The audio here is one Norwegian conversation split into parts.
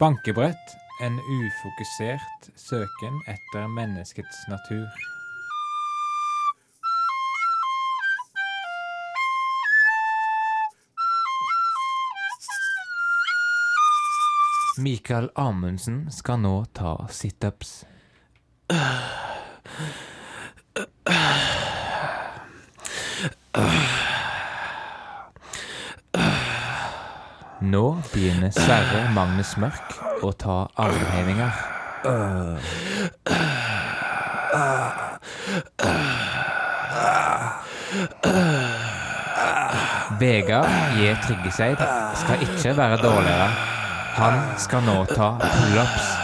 Bankebrett, en ufokusert søken etter menneskets natur. Mikael Amundsen skal nå ta situps. Nå begynner Sverre Magnus Mørk å ta armhevinger. Vegard J. Tryggeseid skal ikke være dårligere. Han skal nå ta pullups.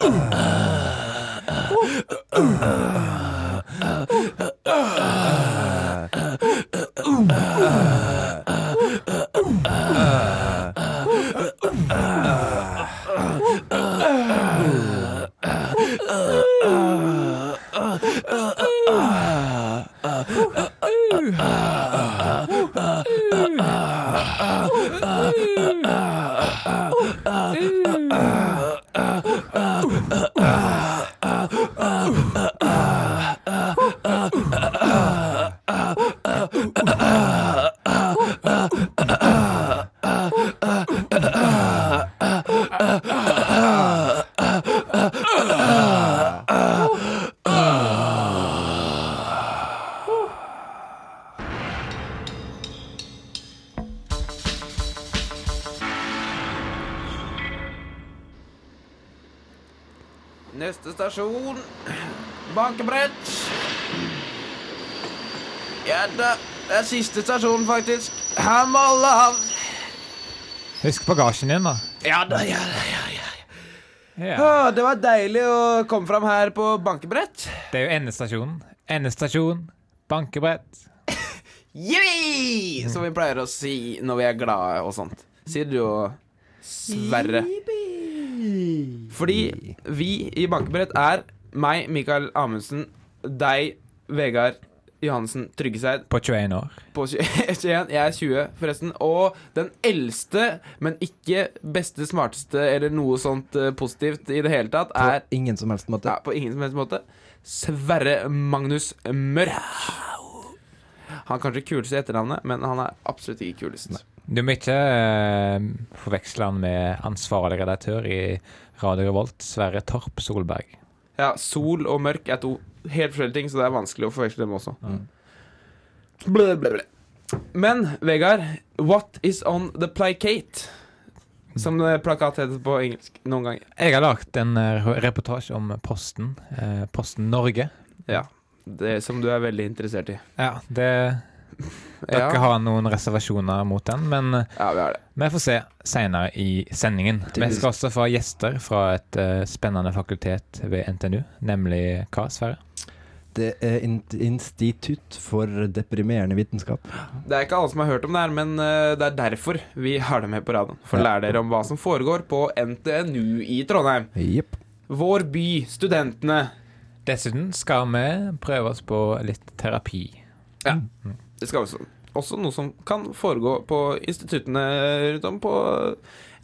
Neste er siste stasjon, faktisk. Her må alle av. Husk bagasjen din, da. Ja da, ja da, ja, ja. Ja. Åh, det var deilig å komme fram her på bankebrett. Det er jo endestasjonen. Endestasjon, bankebrett. Yippee! Som vi pleier å si når vi er glade og sånt. Sier du jo Sverre. Fordi vi i Bankebrett er meg, Mikael Amundsen, deg, Vegard Johansen Tryggeseid På 21 år. på 21. Jeg er 20, forresten. Og den eldste, men ikke beste, smarteste eller noe sånt eh, positivt i det hele tatt, På er ingen som helst måte. ja, på ingen som helst måte Sverre Magnus Mørk. Han er kanskje kuleste i etternavnet, men han er absolutt ikke kulest. Du må ikke uh, forveksle han med ansvarlig redaktør i Radio Revolt, Sverre Torp Solberg. Ja, Sol og mørk er to helt forskjellige ting, så det er vanskelig å forveksle dem også. Ble, ble, ble. Men Vegard, what is on the placate? Som plakat heter på engelsk noen ganger. Jeg har lagt en eh, reportasje om Posten. eh, Posten Norge. Ja, det som du er veldig interessert i. Ja, det Dere Ja, har noen reservasjoner mot den, men eh, ja vi har det. vi får se senere i sendingen. Vi skal også få gjester fra et uh, spennende fakultet ved NTNU, nemlig hva, Sverre? Det er Institutt for deprimerende vitenskap. Det er ikke alle som har hørt om det her, men eh, det er derfor vi har det med på radioen. For å Ja. lære dere om hva som foregår på NTNU i Trondheim. Yep. Vår by, studentene. Dessuten skal vi prøve oss på litt terapi. Ja, det skal også. Også noe som kan foregå på instituttene rundt om på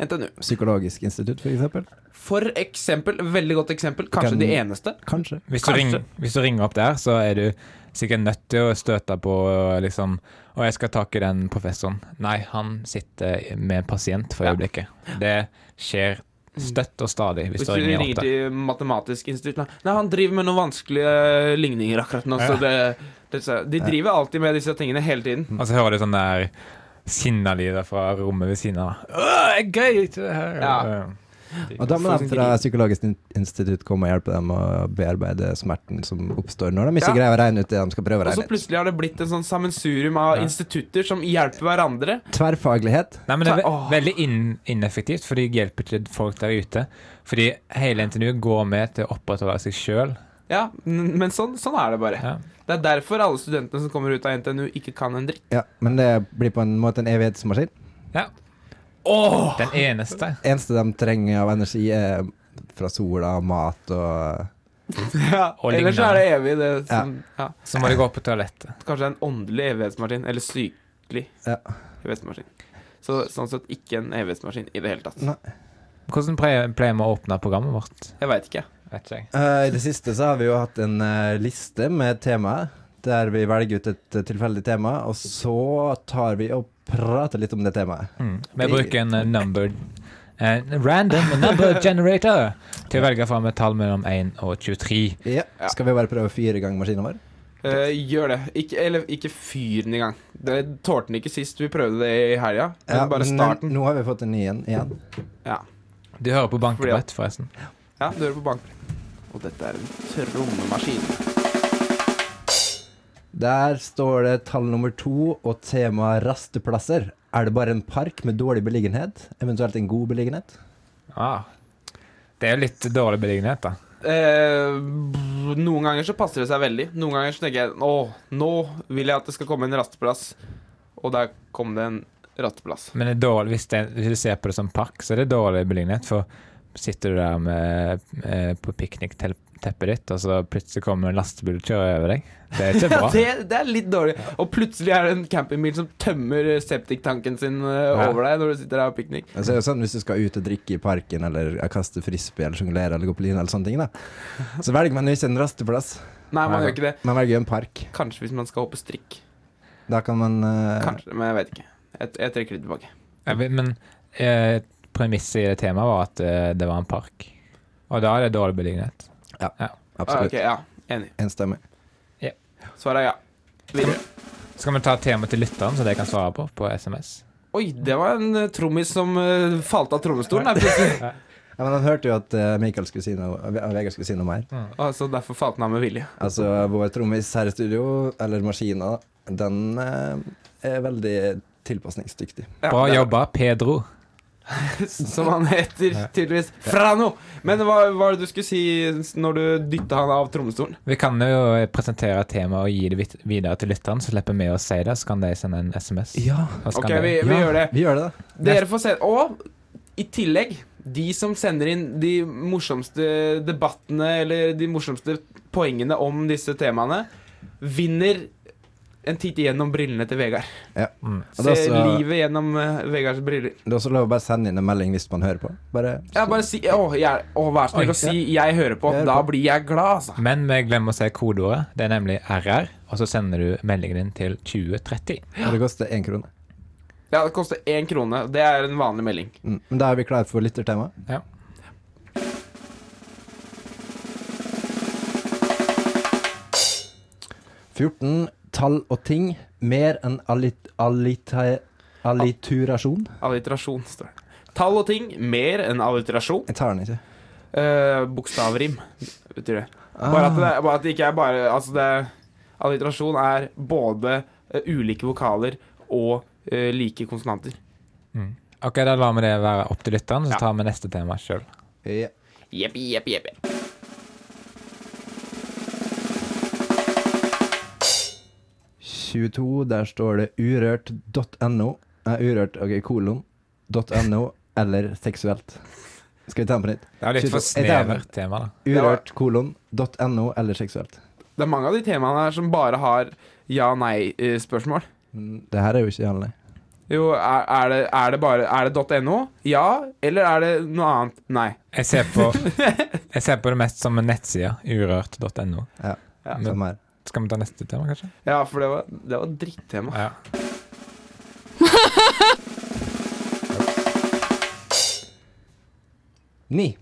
NTNU. Psykologisk institutt, for eksempel. For eksempel, veldig godt eksempel, kanskje Kan- de eneste. Kanskje. Hvis du, Kanskje. ringer, hvis du ringer opp der, så er du sikkert nødt til å støte på liksom Og jeg skal ta tak i den professoren. Nei, han sitter med en pasient for Ja. øyeblikket. Det skjer støtt og stadig hvis, Hvis du ringer til Matematisk institutt Nei, han driver med noen vanskelige ligninger akkurat nå, så det, det De driver alltid med disse tingene hele tiden. Og så hører du sånn der sinnelyder fra rommet ved siden av. gøy. Ja. Og da må de fra Psykologisk institutt komme og hjelpe dem å bearbeide smerten som oppstår når de ikke Ja. greier å regne ut det de skal prøve å regne ut. Og så plutselig har det blitt en sånn sammensurium av Ja. institutter som hjelper hverandre. Tverrfaglighet. Nei, men det er ve veldig ineffektivt, for de hjelper ikke folk der ute. Fordi hele NTNU går med til å opprettholde seg sjøl. Ja, men sånn, sånn er det bare. Ja. Det er derfor alle studentene som kommer ut av NTNU, ikke kan en dritt. Ja, men det blir på en måte en evighetsmaskin. ja. Åh! Den eneste. Eneste de trenger av energi, er fra sola, mat og Ja, Og ellers så er det evig, det som ja. Så må de gå på toalettet. Kanskje en åndelig evighetsmaskin, eller sykelig Ja. evighetsmaskin. Så sånn sett ikke en evighetsmaskin i det hele tatt. Nei. Hvordan pleier vi å åpne programmet vårt? Jeg veit ikke. Vet ikke. Eh, I det siste så har vi jo hatt en uh, liste med temaer, der vi velger ut et uh, tilfeldig tema, og så tar vi og prater litt om det temaet. Mm. Vi bruker en eh, number en random number generator til å velge fram et tall mellom 1 og 23. Ja. Skal vi bare prøve å fyre i gang maskinen vår? Uh, gjør det. Ikke, eller ikke fyr den i gang. Det tålte den ikke sist vi prøvde det i helga. Ja, bare starten. Nå har vi fått en ny en igjen. Ja. Du hører på bankebrett, forresten. ja, du hører på bankbrett. Og dette er en trommemaskin. Der står det tall nummer to og tema rasteplasser. Er det bare en park med dårlig beliggenhet? Eventuelt en god beliggenhet? Ah. Det er jo litt dårlig beliggenhet, da. Eh, noen ganger så passer det seg veldig. Noen ganger så tenker jeg Å, nå vil jeg at det skal komme en rasteplass. Og der kom det en rasteplass. Men det er dårlig, hvis, det, hvis du ser på det som park, så er det dårlig beliggenhet. For sitter du der med, eh, på piknikteppet ditt, og så plutselig kommer en lastebil og kjører over deg. Det er ikke bra. det, det er litt dårlig. Og plutselig er det en campingbil som tømmer septiktanken sin eh, Ja. over deg når du sitter der og piknik. Altså, er sånn Hvis du skal ut og drikke i parken, eller kaste frisbee, eller sjonglere, eller gå på line, eller sånne ting, da. Så velger man jo ikke en rasteplass. Nei, man gjør ikke det. Man velger en park. Kanskje hvis man skal hoppe strikk. Da kan man uh... Kanskje, men jeg vet ikke. Jeg, jeg trekker det tilbake. Vet, men eh, premisset i det temaet var at eh, det var en park. Og da er det dårlig beliggenhet. Ah, Absolutt. Okay, ja. Enig. Enstemmig. Svaret er ja. Videre. Skal vi ta temaet til lytteren, så de kan svare på på SMS? Oi, det var en eh, trommis som uh, falt av trommestolen plutselig. Ja, men han hørte jo at Michael skulle si noe Vegard skulle si noe mer. altså, derfor falt han av med vilje. Altså, vår trommis her i studio, eller maskina, den eh, er veldig tilpasningsdyktig. Ja, Bra jobba, Pedro. Som han heter, tydeligvis. Frano! Men hva var det du skulle si når du dytta han av trommestolen? Vi kan jo presentere et tema og gi det videre til lytteren, så slipper vi å si det, så kan de sende en SMS. Ja, Ok, vi, vi Ja. gjør det. vi gjør det, da. Dere får se. Og i tillegg, de som sender inn de morsomste debattene eller de morsomste poengene om disse temaene, vinner en titt gjennom brillene til Vegard. Mm. Det er Se også- livet gjennom uh, Vegards briller. Det er også lov å bare sende inn en melding hvis man hører på. Bare Ja, bare si Å, jeg, å vær snill å si 'jeg hører på'. Jeg hører Da på. blir jeg glad, altså. Men vi glemmer å se kodeordet. Det er nemlig RR, og så sender du meldingen din til 2030. Og det koster én krone. Ja, det koster én krone. Det er en vanlig melding. Mm. Men da er vi klare for lyttertema. Ja. «14 tall og ting mer enn allit, allita, alliturasjon. Alliterasjon, står det. Tall og ting mer enn alliterasjon. Jeg tar den ikke. Uh, Bokstavrim, betyr det. Bare at, det, bare at det ikke er bare Altså, det Alliterasjon er både uh, ulike vokaler og uh, like konsonanter. Mm. Ok, da lar vi det være opp til lytteren, så Ja. tar vi neste tema sjøl. Jepp, jepp, jeppi, «22, der står det urørt.no. Urørt, ok, kolon. .no eller seksuelt. Skal vi ta den på nytt? Det er litt for 22. Jeg snevert tema, da. Urørt, kolon, .no eller seksuelt. Det er mange av de temaene her som bare har ja-nei-spørsmål. Mm, Det her er jo ikke Janne. Jo, er, er, det, er det bare Er det .no? Ja, eller er det noe annet? Nei. Jeg ser på, jeg ser på det mest som en nettside. Urørt.no. Ja, Ja. Men- samme her. Skal vi ta neste tema, kanskje? Ja, for det var, det var drittema. Ja. Ni.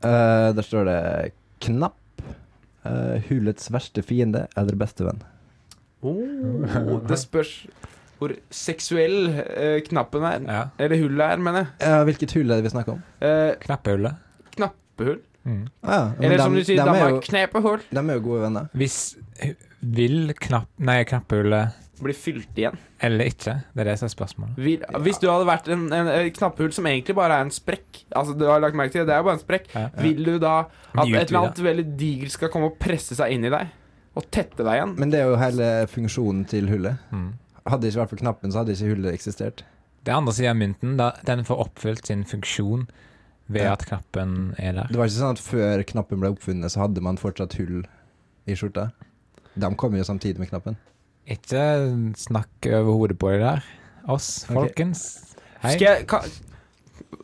Eh, der står det knapp. eh, hulets verste fiende eller bestevenn. Oh, det spørs hvor seksuell eh, knappen er. ja. Eller hullet er, mener jeg. Ja, hvilket hull er det vi snakker om? Eh, Knappehullet. knappehull. Mm. Ja, Eller som dem- du sier er Danmark, jo- knepehull. De er jo gode venner. Hvis vil knapp... Nei, knappehullet Blir fylt igjen. eller ikke? Det er det som er spørsmålet. Vil, hvis du hadde vært en, en, en knapphull som egentlig bare er en sprekk Altså du har lagt merke til det, det er bare en sprekk. Ja. Vil du da at et eller annet veldig digert skal komme og presse seg inn i deg? Og tette deg igjen? Men det er jo hele funksjonen til hullet. Mm. Hadde det ikke vært for knappen, så hadde ikke hullet eksistert. Det er andre siden av mynten. Da, den får oppfylt sin funksjon ved Ja. at knappen er der. Det var ikke sånn at før knappen ble oppfunnet, så hadde man fortsatt hull i skjorta? De kom jo samtidig med knappen. Ikke snakk over hodet på deg der. Oss, okay. folkens. Hei. Skal jeg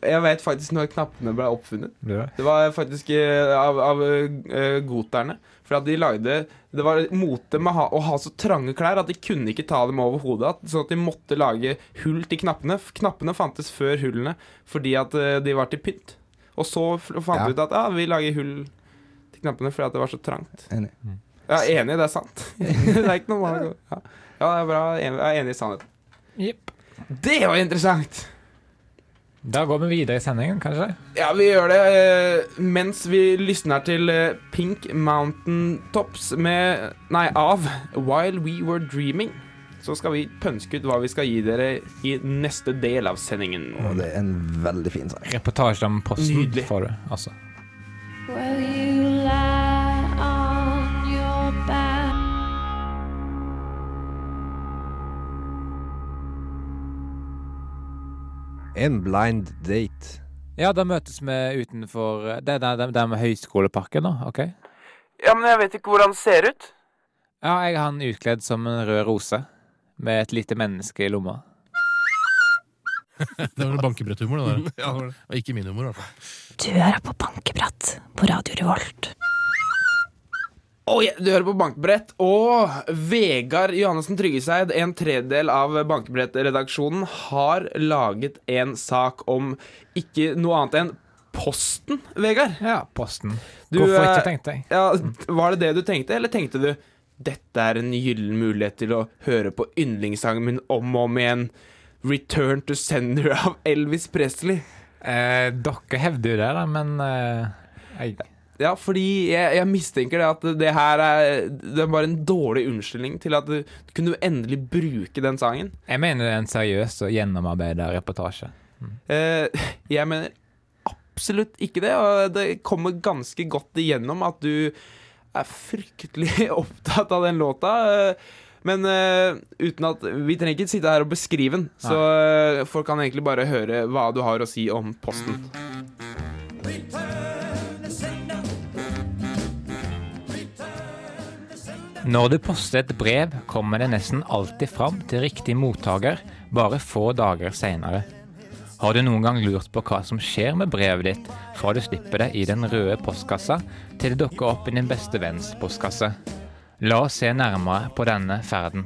Jeg vet faktisk når knappene ble oppfunnet. Ja. Det var faktisk eh, av, av eh, goterne. For at de lagde Det var mote med ha, å ha så trange klær at de kunne ikke ta dem over hodet. Sånn at de måtte lage hull til knappene. Knappene fantes før hullene fordi at eh, de var til pynt. Og så fant fant Ja. ut at ja, vi lager hull til knappene fordi at det var så trangt. Enig. Ja, enig, det er sant. det er ikke noe ja. ja, det er bra. Jeg er enig i sannheten. Yep. Det var interessant! Da går vi videre i sendingen, kanskje? Ja, vi gjør det eh, mens vi lysner til eh, Pink Mountain Tops med Nei, av While We Were Dreaming. Så skal vi pønske ut hva vi skal gi dere i neste del av sendingen. Og det er en veldig fin sang. Reportasje om posten Nydelig. for det, altså. En blind date. Ja, da møtes vi utenfor eh, Det er der, der med Høyskoleparken, da. OK? Ja, men jeg vet ikke hvordan det ser ut. Ja, jeg har han utkledd som en rød rose, med et lite menneske i lomma. Det var bankebretthumor, det der. ja, det var det. Og ikke min humor, i hvert fall. Du hører på Bankeprat på Radio Revolt. Oi, du hører på Bankbrett, og Vegard Johannessen Tryggeseid, en tredjedel av Bankbrett-redaksjonen, har laget en sak om ikke noe annet enn Posten, Vegard. Ja, Posten. Du, Hvorfor eh, ikke, tenkte jeg. Ja, Var det det du tenkte, eller tenkte du dette er en gyllen mulighet til å høre på yndlingssangen min om og om igjen? Return to Sender av Elvis Presley. Eh, dere hevder jo det, da, men eh, jeg, Ja, fordi jeg, jeg mistenker det at det her er Det er bare en dårlig unnskyldning til at du, du kunne endelig bruke den sangen. jeg mener det er en seriøs og gjennomarbeida reportasje. Eh, jeg mener absolutt ikke det, og det kommer ganske godt igjennom at du er fryktelig opptatt av den låta. Men uh, uten at Vi trenger ikke sitte her og beskrive den, så uh, folk kan egentlig bare høre hva du har å si om Posten. Når du poster et brev, kommer det nesten alltid fram til riktig mottaker bare få dager seinere. Har du noen gang lurt på hva som skjer med brevet ditt fra du slipper det i den røde postkassa til det dukker opp i din beste venns postkasse? La oss se nærmere på denne ferden.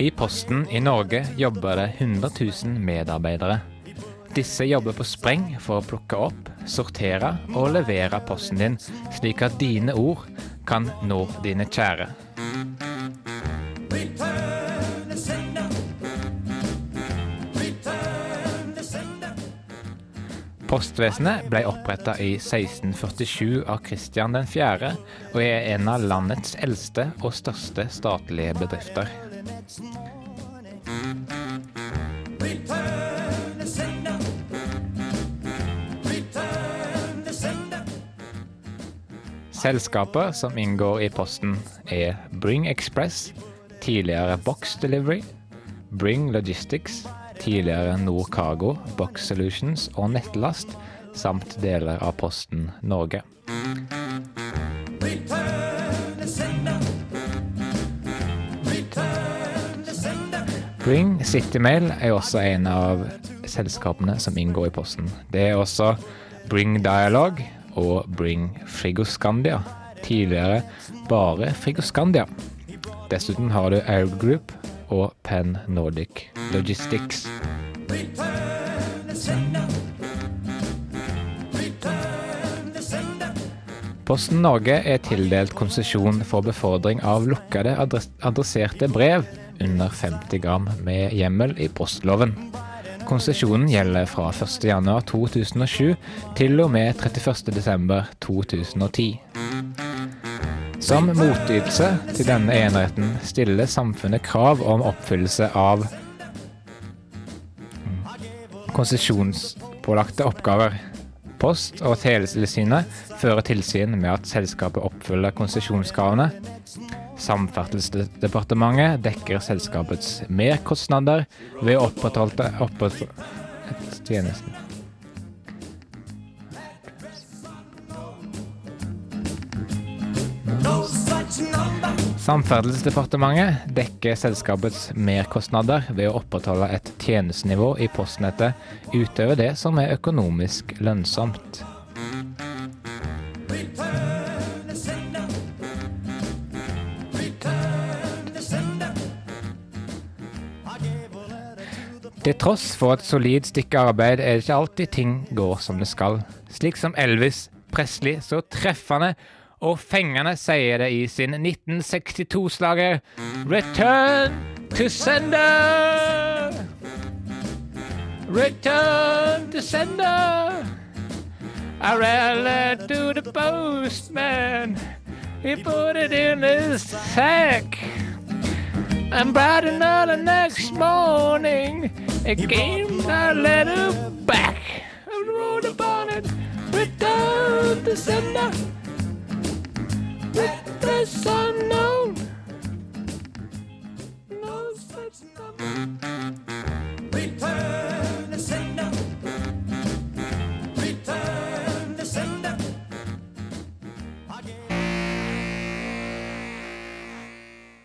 I Posten i Norge jobber det 100 000 medarbeidere. Disse jobber på spreng for å plukke opp, sortere og levere posten din, slik at dine ord kan nå dine kjære. Postvesenet ble oppretta i 1647 av Kristian 4. og er en av landets eldste og største statlige bedrifter. Selskaper som inngår i Posten er Bring Express, tidligere Box Delivery, Bring Logistics, tidligere Nord Cargo, Box Solutions og Nettlast, samt deler av Posten Norge. Bring Citymail er også en av selskapene som inngår i Posten. Det er også Bring Dialogue og Bring Frigoscandia. Tidligere bare Frigoscandia. Dessuten har du Air Group og Penn Nordic Logistics. Posten Norge er tildelt konsesjon for befordring av lukkede adresserte brev under 50 gram med hjemmel i postloven. Konsesjonen gjelder fra 1.1.2007 til og med 31.12.2010. Som motytelse til denne eneretten stiller samfunnet krav om oppfyllelse av konsesjonspålagte oppgaver. Post- og teletilsynet fører tilsyn med at selskapet oppfyller konsesjonskravene. Samferdselsdepartementet dekker selskapets merkostnader ved å opprettholde. Samferdselsdepartementet dekker selskapets merkostnader ved å opprettholde et tjenestenivå i postnettet utover det som er økonomisk lønnsomt. Til tross for et solid stykke arbeid er det ikke alltid ting går som det skal. Slik som Elvis Presley så treffende og fengende sier det i sin 1962-slager Return to sender! Return to sender! I read it to the postman. He put it in his sack. And bright another the next morning, it came a letter back. And wrote upon it, return to sender. With the sun known.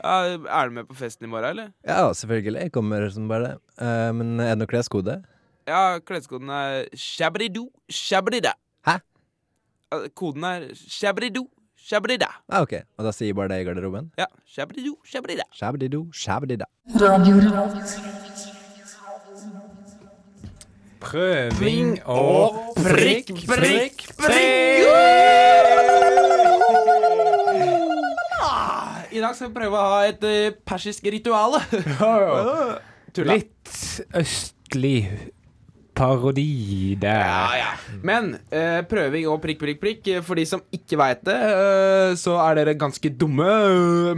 Er du med på festen i morgen, eller? Ja, selvfølgelig. Jeg kommer som bare det. Eh, men er det noe kleskode? Ja, kleskoden er shabridu, shabrida. Hæ? Koden er shabridu, shabrida. Ah, ok. Og da sier bare det i garderoben? Ja, shabridu, shabrida. Shabridu, shabridda Prøving og prikk, prikk, prikk! Ah, I dag skal vi prøve å ha et eh, persisk ritual. Litt østlig parodi der. Ja, ja. Men eh, prøving og prikk, prikk, prikk. For de som ikke veit det, eh, så er dere ganske dumme.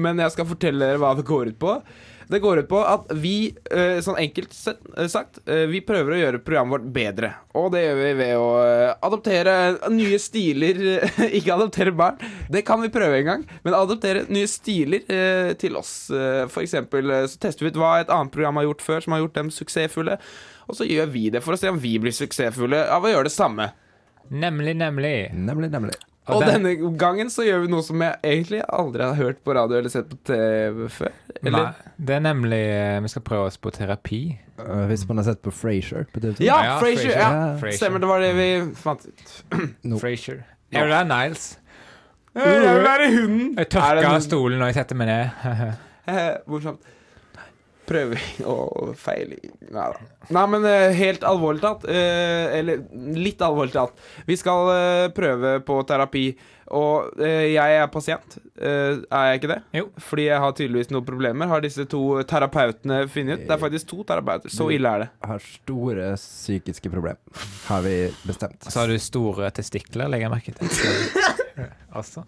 Men jeg skal fortelle dere hva det går ut på. Det går ut på at vi, eh, sånn enkelt eh, sagt, eh, vi prøver å gjøre programmet vårt bedre. Og det gjør vi ved å adoptere nye stiler Ikke adoptere barn, det kan vi prøve en gang. Men adoptere nye stiler til oss. For eksempel så tester vi ut hva et annet program har gjort før, som har gjort dem suksessfulle. Og så gjør vi det for å se om vi blir suksessfulle av å gjøre det samme. Nemlig, nemlig. Nemlig, nemlig. Og den- denne gangen så gjør vi noe som jeg egentlig aldri har hørt på radio eller sett på TV før. Eller? Nei, det er nemlig eh, Vi skal prøve oss på terapi. Uh, hvis man har sett på Frasier på TV2. Ja, Ja, Frasier! Ja. Ja. Stemmer, det var det vi fant ut. No. Frasier. Er det er Niles? Jeg vil være hunden! Jeg Er tørker en- stolen når jeg setter meg ned. Eh, Morsomt. Prøving og feiling Nei da. Nei, men eh, helt alvorlig talt, eh, eller litt alvorlig talt Vi skal eh, prøve på terapi, og eh, jeg er pasient. Eh, er jeg ikke det? Jo. Fordi jeg har tydeligvis noen problemer, har disse to terapeutene funnet ut. Det er faktisk to terapeuter. Så ille er det. Har store psykiske problemer, har vi bestemt. Så har du store testikler, legger jeg merke til. Altså.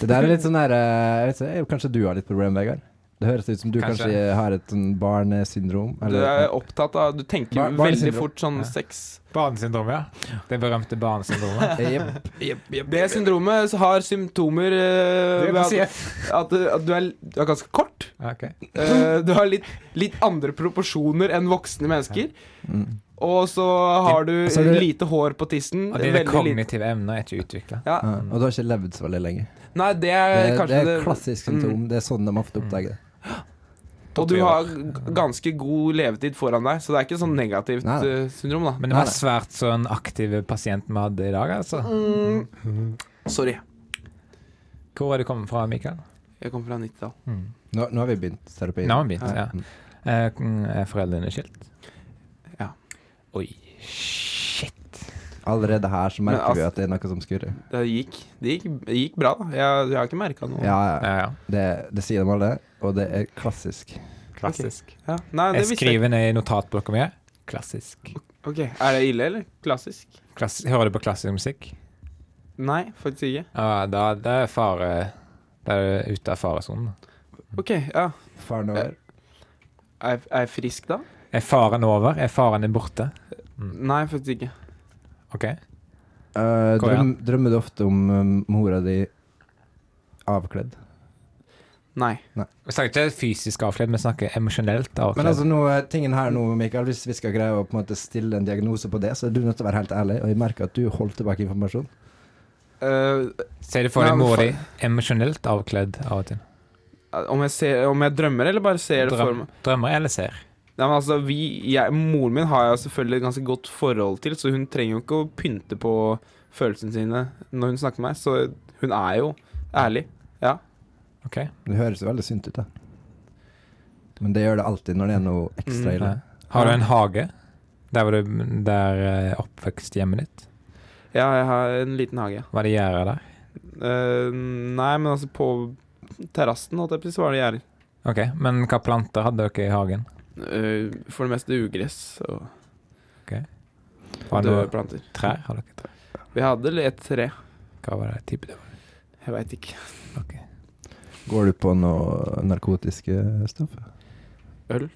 Det der er litt sånn der jeg vet Kanskje du har litt problem, Vegard? Det høres ut som du kanskje, Kanskje. har et sånn barnesyndrom? Du er opptatt av Du tenker Bar- veldig fort sånn Ja. sex. Barnesyndrom, ja. Det berømte barnesyndromet. yep, yep, yep, Det syndromet har symptomer uh, ved at, at, du- at du, er, du er ganske kort. Okay. Uh, du har litt, litt andre proporsjoner enn voksne mennesker. Mm. Og så har du så er det- lite hår på tissen. Og dine er kognitive emner er ikke utvikla. Ja. Mm. og du har ikke levd så veldig lenge. Nei, det er Det, kanskje det er et klassisk symptom. Det er sånn de ofte oppdager det. Og du har ganske god levetid foran deg, så det er ikke sånn negativt eh, syndrom, da. Men det var svært sånn aktiv pasient vi hadde i dag, altså. Mm. Sorry. Hvor er du kommet fra, Mikael? Jeg kommer fra Nittedal. Nå, nå har vi begynt terapi. Nå har vi begynt, ja. Mm. Eh, Er foreldrene skilt? Ja. Oi. Allerede her så merker altså, vi at det er noe som skurrer. Det gikk, det gikk, det gikk bra, da. Jeg, jeg har ikke merka noe. Ja, ja. Ja, ja. Det, det sier de alle, og det er klassisk. Klassisk. Ja. Nei, det Jeg skriver ned i notatblokka mi. Klassisk. Ok, Er det ille, eller? Klassisk? Klass Hører du på klassisk musikk? Nei, faktisk ikke. Ja, da det er fare Da er du ute av faresonen. Ok, ja. Faren over. Er, er jeg frisk da? Er faren over? Er faren din borte? Nei, faktisk ikke. OK. Uh, drøm, drømmer du ofte om um, mora di avkledd? Nei. Vi snakker ikke fysisk avkledd, vi snakker emosjonelt avkledd. Men altså, nå, tingen her nå, Mikael, hvis vi skal greie å på en måte stille en diagnose på det, så er du nødt til å være helt ærlig. Og jeg merker at du holdt tilbake informasjon. Uh, Ser du for deg mora di emosjonelt avkledd av og til? om, jeg ser, om jeg drømmer, eller bare ser det for meg? drømmer eller ser? Nei, men altså, vi, jeg, Moren min har jeg selvfølgelig et ganske godt forhold til, så hun trenger jo ikke å pynte på følelsene sine når hun snakker med meg. Så hun er jo ærlig. Ja. Ok. Det høres veldig sunt ut, da. Men det gjør det alltid når det er noe ekstra ille. Mm. Har du en hage? Der var du der oppvokst hjemmet ditt? ja, jeg har en liten hage. Hva er det gjerder der? Uh, nei, men altså, på terrassen, holdt jeg på å si, så var det gjerder. Ok, Men hva planter hadde dere i hagen? Eh, for det meste ugress og Var Har døde noe planter. trær? Har dere trær? Vi hadde et tre. Hva var det type det var? Jeg veit ikke. Ok. Går du på noe narkotiske stoffer? Øl?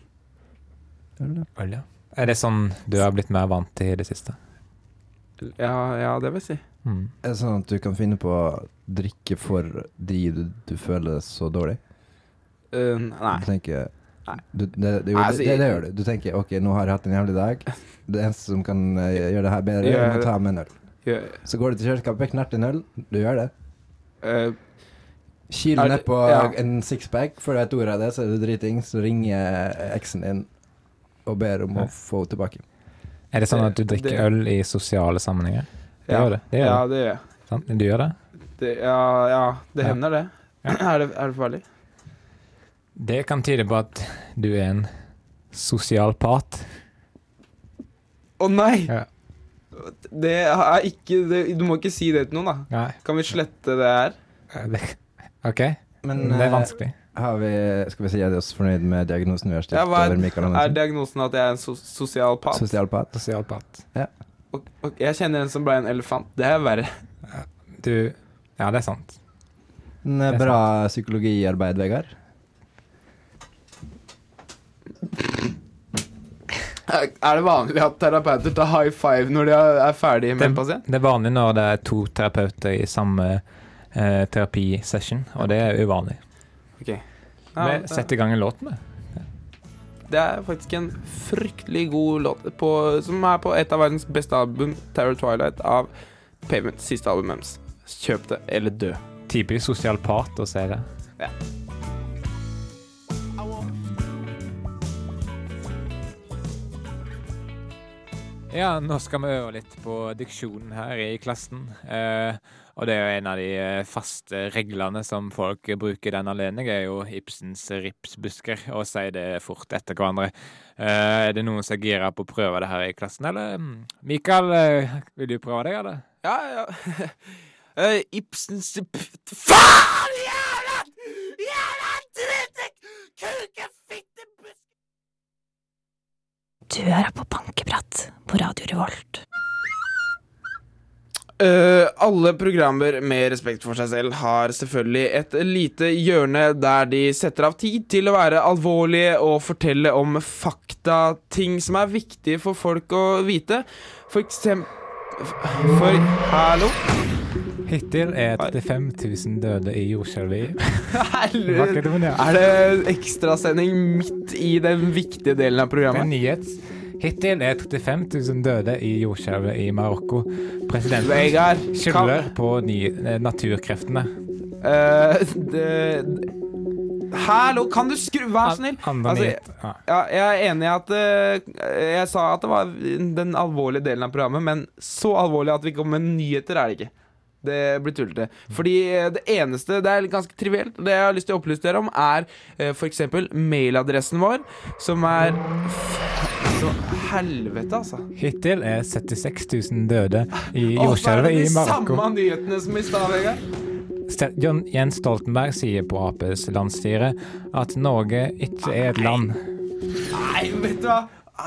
Eller? Øl, ja. Er det sånn du har blitt mer vant til i det siste? Ja, ja, det vil jeg si. Mm. Er det sånn at du kan finne på å drikke fordi du, du føler så dårlig? Uh, nei. Du tenker. Du, det, det, jo, det, altså, det, det gjør du. Du tenker OK, nå har jeg hatt en jævlig dag. Det eneste som kan uh, gjøre det her bedre, er Gjør å ta med en øl. Så går du til kjøleskapet, knerter en øl. Du gjør det. eh, Kiler Er nedpå ja. en sixpack, før du vet ordet av det, så er du driting. Så ringer eksen din og ber om å få henne tilbake. Er det sånn at du drikker øl i sosiale sammenhenger? Det ja. gjør det. det, gjør ja, det. gjør jeg. Sånn? Du gjør det? Det, ja, ja, det hender det. er det. Er det farlig? Det kan tyde på at du er en sosialpat. Å nei! Ja. Det er ikke det, Du må ikke si det til noen, da. Nei. Kan vi slette det her? det- OK, Men det er eh, vanskelig. har vi, skal vi si er vi oss fornøyd med diagnosen vi har stilt Ja, hva er- over Er diagnosen at jeg er en so sosialpat? Sosialpat? Sosialpat. Og, og jeg kjenner en som ble en elefant. Det er verre. Du Ja, det er sant. En eh, Det er bra psykologiarbeid, Vegard. Er det vanlig at terapeuter tar high five når de er er ferdig med en pasient? Det er vanlig når det er to terapeuter i samme eh, terapisession, og det er uvanlig. Okay. Ja, Vi setter i gang en låt med. det er faktisk en fryktelig god låt på, som er på et av verdens beste album, Terror Twilight, av Pavement. Siste albumet deres. Kjøp det, eller dø. Typisk sosial part å si det. Ja. Ja, nå skal vi øve litt på diksjonen her i klassen. Eh, og det er jo en av de eh, faste reglene som folk bruker i den anledning, er jo Ibsens ripsbusker, og sier det fort etter hverandre. Eh, er det noen som er gira på å prøve det her i klassen, eller? mm, Mikael, eh, vil du prøve deg, eller? Ja, ja. uh, Ibsens p- Faen! Jævla Jævla drittsekk! Kuke, fitte, busk... Du hører på Bankeprat på Radio Revolt. Uh, alle programmer med respekt for seg selv har selvfølgelig et lite hjørne der de setter av tid til å være alvorlige og fortelle om fakta, ting som er viktige for folk å vite. For eksempel For Hallo? Hittil er 35 000 døde i jordskjelvet. Er det ekstrasending midt i den viktige delen av Det er programmet? nyhets. Hittil er 35 000 døde i jordskjelvet i Marokko. Presidenten skylder på eh, naturkreftene. Uh, det, Hallo, kan du skru Vær så snill. Altså. Ja. Ja, jeg er enig i at uh, Jeg sa at det var den alvorlige delen av programmet, men så alvorlig at vi kommer med nyheter, er det ikke. Det blir tullete. Fordi eh, det eneste Det er ganske trivielt. Det jeg har lyst til å opplyse dere om, er uh, f.eks. mailadressen vår, som er Så helvete, altså. Hittil er 76 000 døde i jordskjelvet i Marokko. samme nyhetene som i stad, Vegard. John Jens Stoltenberg sier på Aps landsstyre at Norge ikke er et land. Nei, vet du hva?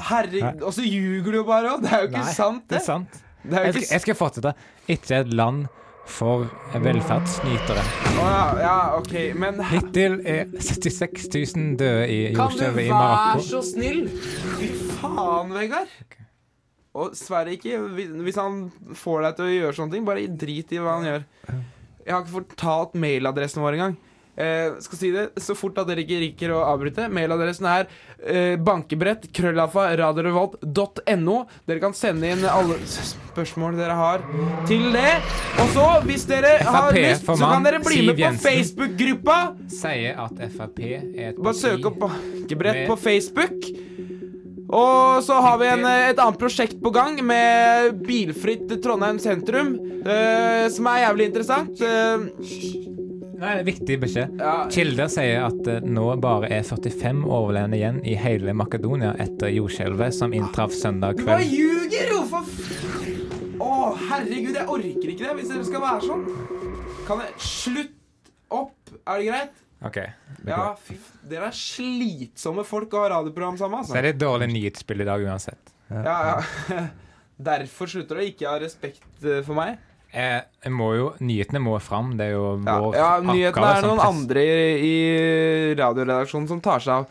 Herregud, og så ljuger du bare òg! Det er jo ikke Nei, sant, Det det. er sant. Det er Jeg skal, jeg skal fortsette. Ikke et land for velferdsnytere. Oh, ja, ja, OK, men Hittil er 76 000 døde i Kan du være så snill? Fy faen, Vegard. Og Sverre ikke hvis han får deg til å gjøre sånne ting, bare drit i hva han gjør. Jeg har ikke fortalt mailadressen vår engang. Eh, skal si det så fort at dere ikke rikker å avbryte. Mailadressen er eh, bankebrett radiorevolt.no. Dere kan sende inn alle spørsmål dere har til det. Og så, hvis dere har lyst, så kan dere bli Siv med på Facebook-gruppa. Sier at Frp er et Bare søk opp bankebrett på Facebook. Og så har vi en, et annet prosjekt på gang med bilfritt Trondheim sentrum, eh, som er jævlig interessant. Eh, Nei, viktig beskjed. ja, Kilder sier at det nå bare er 45 overlevende igjen i hele Makedonia etter jordskjelvet som inntraff søndag du bare ljuger jo, for. Å, herregud, jeg orker ikke det hvis dere skal være sånn. Kan jeg Slutt opp, er det greit? Ok. Ja, fy. Dere er slitsomme folk å ha radioprogram sammen, Så altså. er det et dårlig nyhetsspill i dag uansett. Ja, ja. Derfor slutter det. ikke av ha respekt eh, for meg. Eh, må jo, nyhetene må fram. Det er jo vår ja nyhetene er noen andre i, i radioredaksjonen som tar seg av.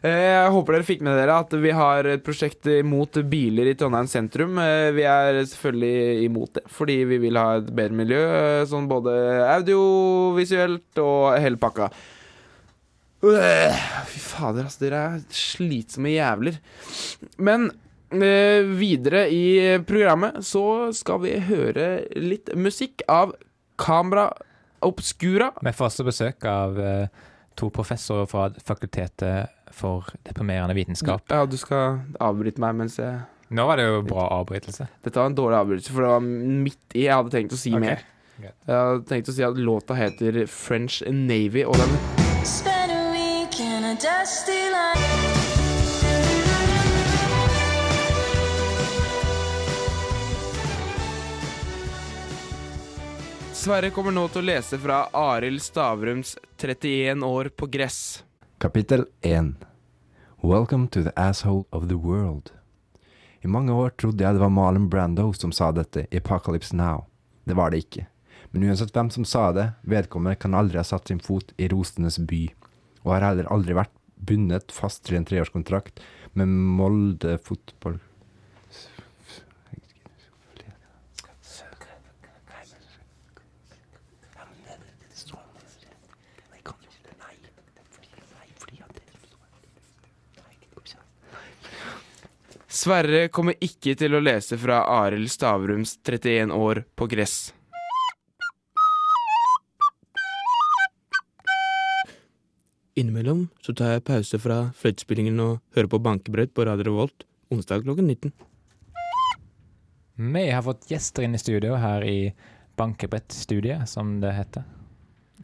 Eh, Jeg håper dere fikk med dere at vi har et prosjekt imot biler i Trondheim sentrum. Eh, Vi er selvfølgelig imot det, fordi vi vil ha et bedre miljø, eh, sånn både audiovisuelt og hele pakka. Fy fader, altså. Dere er slitsomme jævler. Men videre i programmet så skal vi høre litt musikk av Camera Obscura. Med faste besøk av eh, to professorer fra Fakultetet for deprimerende vitenskap. Ja, du skal avbryte meg mens jeg Nå var det jo bra avbrytelse. Dette var en dårlig avbrytelse, for det var midt i. Jeg hadde tenkt å si okay. mer. Jeg hadde tenkt å si at låta heter French Navy, og den Spend a week in a dusty Sverre kommer nå til å lese fra Arild Stavrums 31 år på gress. Kapittel 1 Welcome to the asshole of the world. I mange år trodde jeg det var Malin Brando som sa dette i Apocalypse Now. Det var det ikke. Men uansett hvem som sa det, vedkommende kan aldri ha satt sin fot i rosenes by, og har heller aldri vært bundet fast til en treårskontrakt med Molde fotball... Sverre kommer ikke til å lese fra Arild Stavrums 31 år på gress. Innimellom så tar jeg pause fra fløytespillingen og hører på bankebrett på Radio Revolt onsdag klokken 19. Vi har fått gjester inn i studio her i Bankebrett-studiet, som det heter.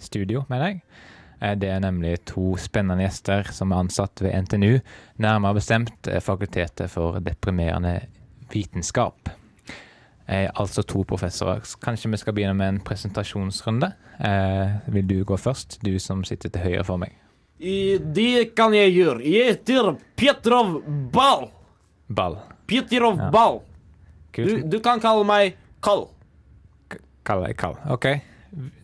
Studio, mener jeg. Eh, Det er nemlig to spennende gjester som er ansatt ved NTNU, nærmere bestemt eh, Fakultetet for deprimerende vitenskap. Eh, altså to professorer. Kanskje vi skal begynne med en presentasjonsrunde. Vil du gå først, du som sitter til høyre for meg? Det kan jeg gjøre. Jeg heter Petrov Ball. Ball. Petrov Ja. Ball. Du, du kan kalle meg Kall. Kalle deg Kall. OK.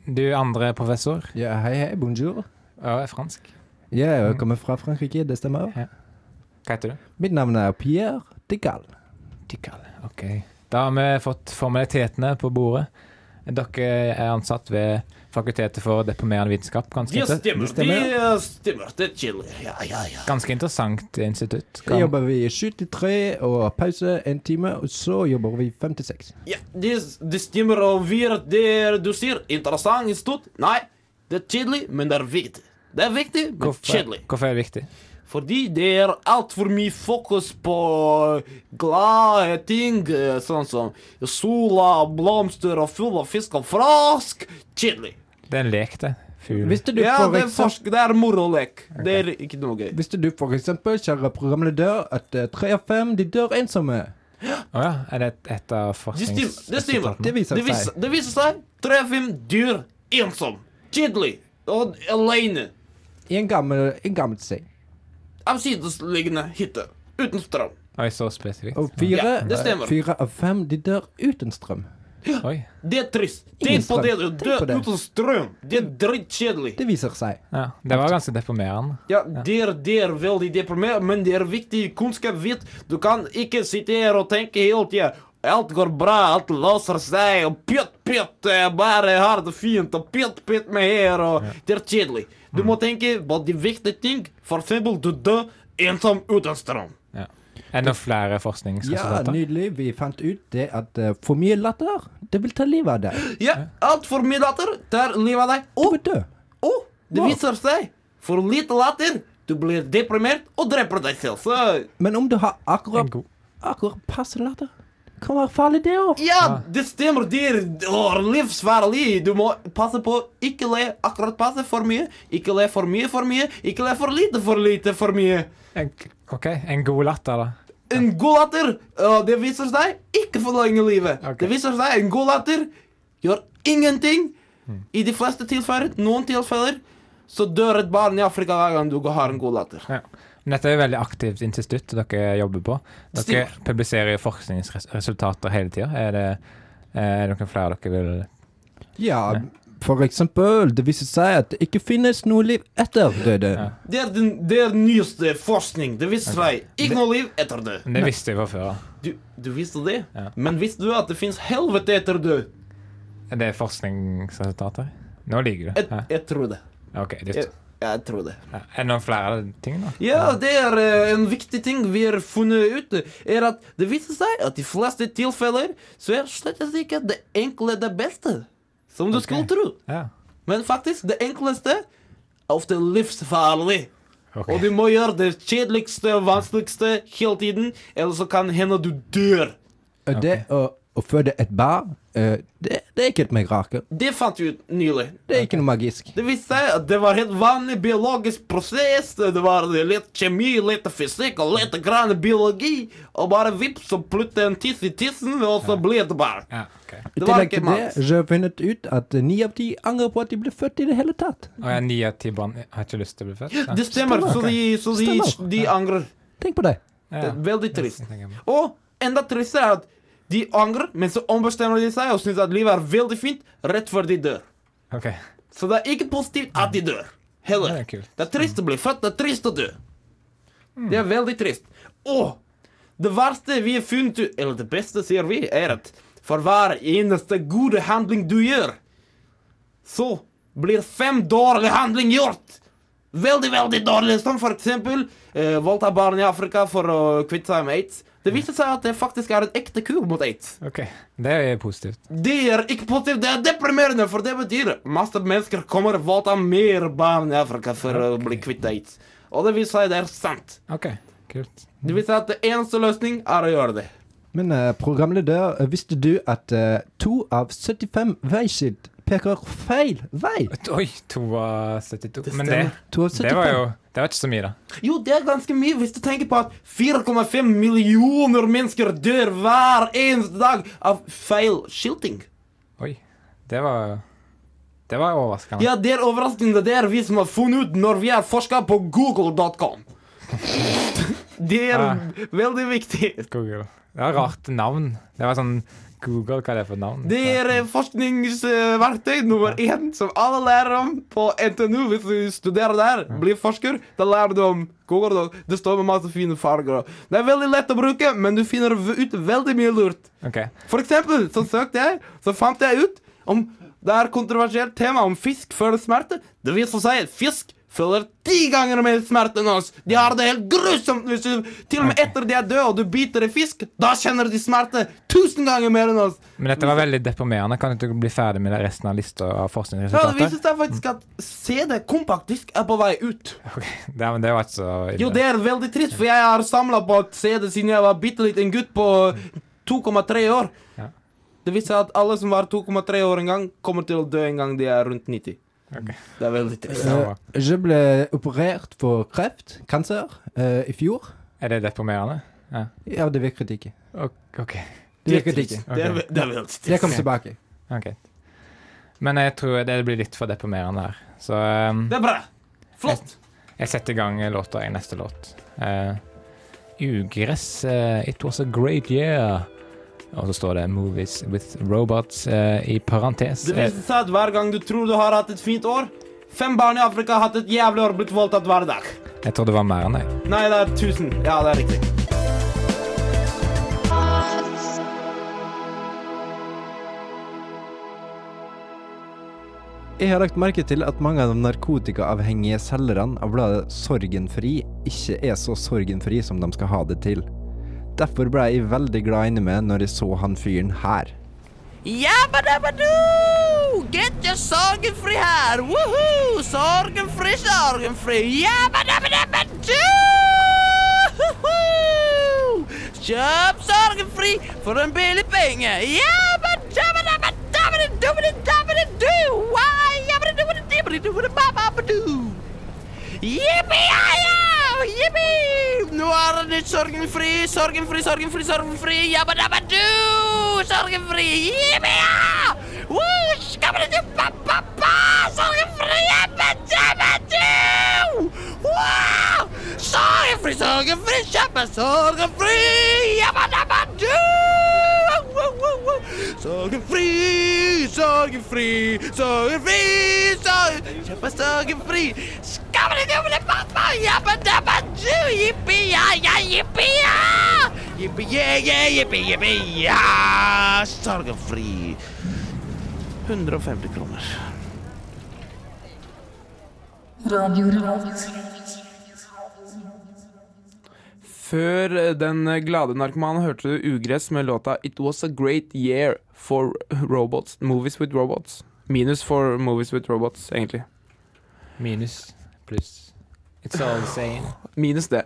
Du andre professor? Ja, hei, hei, bonjour. Jeg er fransk. Ja, jeg kommer fra Frankrike, det stemmer. Hva heter du? Mitt navn er Pierre de Galle. De Galle, Ok. Da har vi fått formalitetene på bordet. Dere er ansatt ved Fakultetet for deprimerende vitenskap. Ganske, inter stemmer. stemmer. stemmer. Det er chill. Ja, ja, ja. ganske interessant institutt. Så jobber vi sju til tre og pause en time, og så jobber vi fem til seks. Ja, det, de stemmer, og vi er det du sier, interessant institutt. Nei, det er kjedelig, men det er viktig. Det er viktig, men Hvorfor, kjedelig. hvorfor er det viktig? Fordi det er altfor mye fokus på glade ting, eh, sånn som sola, blomster og fugler, fisk og frosk. Kjedelig. Det er en lek, det. Fugl. Visste du, Ja, for det er, forsk det er morolek. Det er ikke noe gøy. visste du for eksempel, kjære programleder, at eh, tre av fem de dør ensomme? Å ja. Er det et, et av Det. Det, stemmer. Det viser det, viser, det viser seg tre av fem dyr ensom. Kjedelig. Og alene. I en gammel, en gammel seng. Avsidesliggende hytte. Uten strøm. Oi, så spesifikt. Og fire, Ja, det stemmer. fire av fem de dør uten strøm. Oi. Det er trist. Tenk på det, du dør uten strøm. Det er drittkjedelig. Det viser seg. Ja, det var ganske deprimerende. Ja, det er, det er veldig deprimerende, men det er viktig kunnskap. Vet. Du kan ikke sitte her og tenke hele tida. Alt går bra, alt løser seg, og pytt, pytt, jeg bare har det fint, og pytt, pytt med her, og det er kjedelig. Du må tenke på de viktige ting. For eksempel, du dør ensom uten strøm. Enda flere forskningsresultater. Ja, nydelig. Vi fant ut det at uh, for mye latter, det vil ta livet av deg. Ja, altfor mye latter tar livet av deg. Du vil dø. Og det viser seg, for lite latter, du blir deprimert og dreper deg selv. Så Men om du har akkurat, akkurat passe latter, kan være farlig det òg. ja, det stemmer. Det er livsfarlig. Du må passe på ikke le akkurat passe for mye. Ikke le for mye for mye. Ikke le for lite for lite for mye. En, OK, en god latter, da. En god latter, uh, det viser seg ikke forlenger livet. Okay. Det viser seg en god latter gjør ingenting. I de fleste tilfeller, noen tilfeller, så dør et barn i Afrika hver gang du har en god latter. Ja. Dette er et veldig aktivt institutt dere jobber på. Dere Stemmer. publiserer forskningsresultater hele tida. Er det er det noen flere dere vil Ja, for eksempel, det viser seg at det ikke finnes noe liv etter døde. Ja. Det er den, det er den nyeste forskning. Det viser seg ikke noe liv etter det. Men Det visste jeg fra før. Du, du visste det? Ja. Men visste du at det fins helvete etter død? Er det forskningsresultater? Nå ligger Jeg. Ja. jeg tror det. OK, Jeg, jeg tror det. Ja. Er det noen flere ting, da? Ja, det er eh, en viktig ting vi har funnet ut, er at det viser seg at i fleste tilfeller så er slett ikke det enkle det beste. Som du okay. skulle tro. Ja. Men faktisk, det enkleste er ofte livsfarlig. Okay. Og du må gjøre det kjedeligste og vanskeligste hele tiden, ellers så kan hende du dør. Og Det å, å føde et barn, eh, det, det er ikke et mirakel. Det fant vi ut nylig. Det er ikke noe magisk. Det viste seg at det var helt vanlig biologisk prosess. Det var litt kjemi, litt fysikk og litt grann biologi. Og bare vips, så plutselig en tiss i tissen, og så blir det barn. Ja, okay. Det var ikke til det, jeg har funnet ut at ni av ti angrer på at de ble født i det hele tatt. Og ja, ni av ti barn har ikke lyst til å bli født? Ja. Det stemmer, så de, så de, Stemmer. de angrer. Tenk på det. Det Ja. er veldig trist. Det. Og enda tristere er at de angrer, men så ombestemmer de seg og syns at livet er veldig fint rett før de dør. Okay. Så det er ikke positivt at de dør. Det Heller. er. Det er trist å bli født, det er trist å dø. Det er veldig trist. Og det verste vi har funnet ut, eller det beste, sier vi, er at for hver eneste gode handling du gjør, så blir fem dårlige handling gjort. Veldig, veldig dårlig. Som for eksempel eh, voldta barn i Afrika for å kvitte seg med aids. Det viser seg at det faktisk er en ekte kur mot aids. Ok, Det er positivt. Det er ikke positivt, det er deprimerende, for det betyr masse mennesker kommer og voldtar mer barn i Afrika for å bli kvitt aids. Og det viser seg det er sant. OK, kult. Det viser seg at det eneste løsning er å gjøre det. Men uh, programleder, eh, visste du at eh, to av 75 veiskilt peker feil vei? Oi, to av 72. Det Men det, det var jo Det var ikke så mye, da. Jo, det er ganske mye hvis du tenker på at 4,5 millioner mennesker dør hver eneste dag av feil skilting. Oi. Det var Det var overraskende. Ja, det er overraskende. Det er vi som har funnet ut når vi har forska på google.com. Det er Ah. veldig viktig. Google. Det var rart navn. Det var sånn Google, hva er det for navn? Det er forskningsverktøy nummer én som alle lærer om på NTNU hvis du studerer der. Blir forsker, da lærer du om Google. Det står med masse fine farger. Det er veldig lett å bruke, men du finner ut veldig mye lurt. Okay. For eksempel så søkte jeg, så fant jeg ut om det er kontroversielt tema om fisk føler smerte. Det viser seg at fisk føler ti ganger mer smerte enn oss. De har det helt grusomt. Hvis du, til og med etter de er døde og du biter i fisk, da kjenner de smerte tusen ganger mer enn oss. Men dette var veldig deprimerende. Kan du ikke bli ferdig med resten av lista av Ja, det forskningsresultater? viser seg faktisk at CD kompaktdisk er på vei ut. Ok, det, men det var ikke så ille. Jo, det er veldig trist, for jeg har samla på CD siden jeg var bitte liten gutt på 2,3 år. Ja. Det viser seg at alle som var 2,3 år en gang, kommer til å dø en gang de er rundt 90. Det er veldig trist. Ja. Eh, jeg ble operert for kreft, kanser, uh, i fjor. Er det deprimerende? Ja. Ja, det virket ikke. Ok. Det virket ikke. Det er, det er veldig trist. Jeg kom tilbake. Okay. Men jeg tror det blir litt for deprimerende her. Så um, Det er bra. Flott. jeg setter i gang låta i neste låt. Uh, ugress. eh, it was a great year. Og så står det 'Movies with Robots' eh, i parentes. Det viser seg at hver gang du tror du har hatt et fint år Fem barn i Afrika har hatt et jævlig år blitt voldtatt hver dag. jeg tror det var mer enn det. Nei, det er tusen. Ja, det er riktig. Jeg har lagt merke til at mange av de narkotikaavhengige selgerne av bladet Sorgenfri ikke er så sorgenfri som de skal ha det til. Derfor ble jeg veldig glad inni meg når jeg så han fyren her. Jabba-dabba-doo! Get your sorgenfri her! Woohoo! Sorgenfri, sorgenfri! Jabbadabadabadoo! Kjøp sorgenfri for en billig penge! Jabbadabadabadabadoo! Jippi! Yippee! Nå er det nytt sorgenfri, sorgenfri, sorgenfri, sorgenfri! Yippee-ja! Woo! Skabbadabba! Sorgenfri! Wow! Sorgenfri, sorgenfri, sorgenfri! Sorgenfri, sorgenfri, sorgenfri, sorgenfri! Sorgenfri. 150 kroner. Før den glade narkomanen hørte du Ugress med låta It Was A Great Year for Robots. Movies with Robots. Minus for Movies with Robots, egentlig. Minus pluss. It's all the same. Minus det.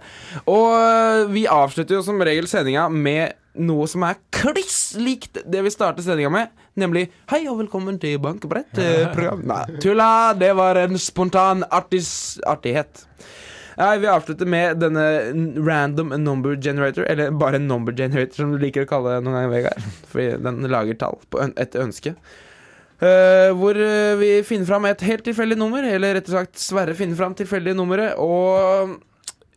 Og øh, vi avslutter jo som regel sendinga med noe som er kliss likt det vi startet sendinga med, nemlig Hei og velkommen til Bankebrett. eh, program. Nei, tulla! Det var en spontan artis artighet. Nei, Vi avslutter med denne random number generator, eller bare number generator, som du liker å kalle det noen ganger, Vegard. Fordi den lager tall på etter ønske. Eh, hvor eh, vi finner fram et helt tilfeldig nummer, eller rett og slett Sverre finner fram tilfeldige nummeret. og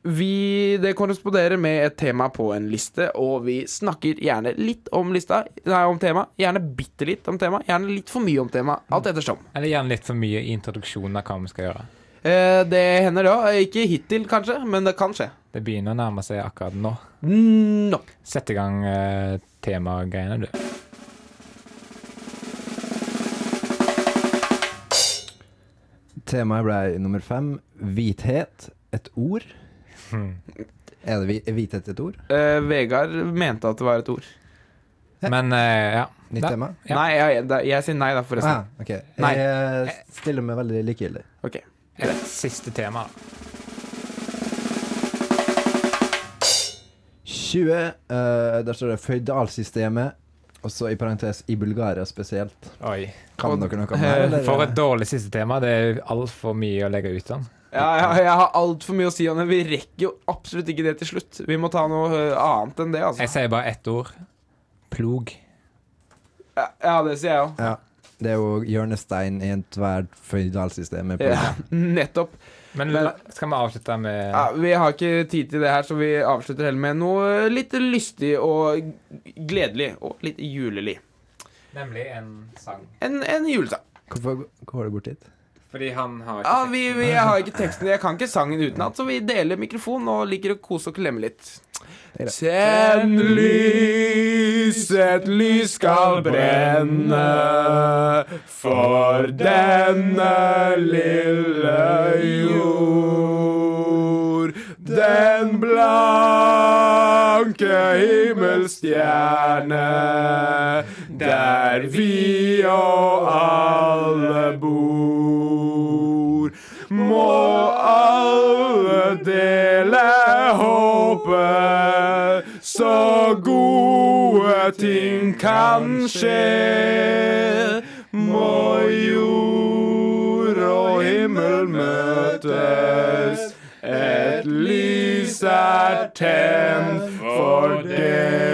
vi, det korresponderer med et tema på en liste, og vi snakker gjerne litt om lista, nei, om tema. Gjerne bitte litt om tema, gjerne litt for mye om tema. Alt ettersom. Eller gjerne litt for mye i introduksjonen av hva vi skal gjøre. Uh, det hender da. Ikke hittil, kanskje, men det kan skje. Det begynner å nærme seg akkurat nå. Nå. Sett i gang uh, temagreiene, du. Temaet ble nummer fem. Hvithet. Et ord. Er det hvithet et ord? Uh, Vegard mente at det var et ord. Men uh, ja. Nytt Da- tema? Ja. Nei, jeg, jeg, jeg sier nei, da, forresten. Ah, okay. Nei. Jeg eh, stiller meg veldig likegyldig. Ok. Eller siste tema, da. 20. Uh, der står det føydalsystemet. Og så i parentes i Bulgaria spesielt. Oi. Kan Og- dere noe om det? eller? For et dårlig siste tema. Det er altfor mye å legge ut om. Ja, jeg, jeg har altfor mye å si om det. Vi rekker jo absolutt ikke det til slutt. Vi må ta noe annet enn det, altså. Jeg sier bare ett ord. Plog. Ja, ja det sier jeg òg. Ja. Det er jo hjørnestein i ethvert føydalsystem. på- Ja, nettopp. Men Men- skal vi avslutte med Ja, vi har ikke tid til det her, så vi avslutter heller med noe litt lystig og gledelig. Og litt julelig. Nemlig en sang. En, en julesang. Hvorfor går du bort dit? Fordi han har ikke Ja, vi, vi jeg har ikke teksten. Jeg kan ikke sangen utenat, så vi deler mikrofon og liker å kose og klemme litt. Tenn lys, et lys skal brenne for denne lille jord. Den blanke himmelstjerne, der vi og alle bor. Må alle dele håpet, så gode ting kan skje. Må jord og himmel møtes, et lys er tent for det.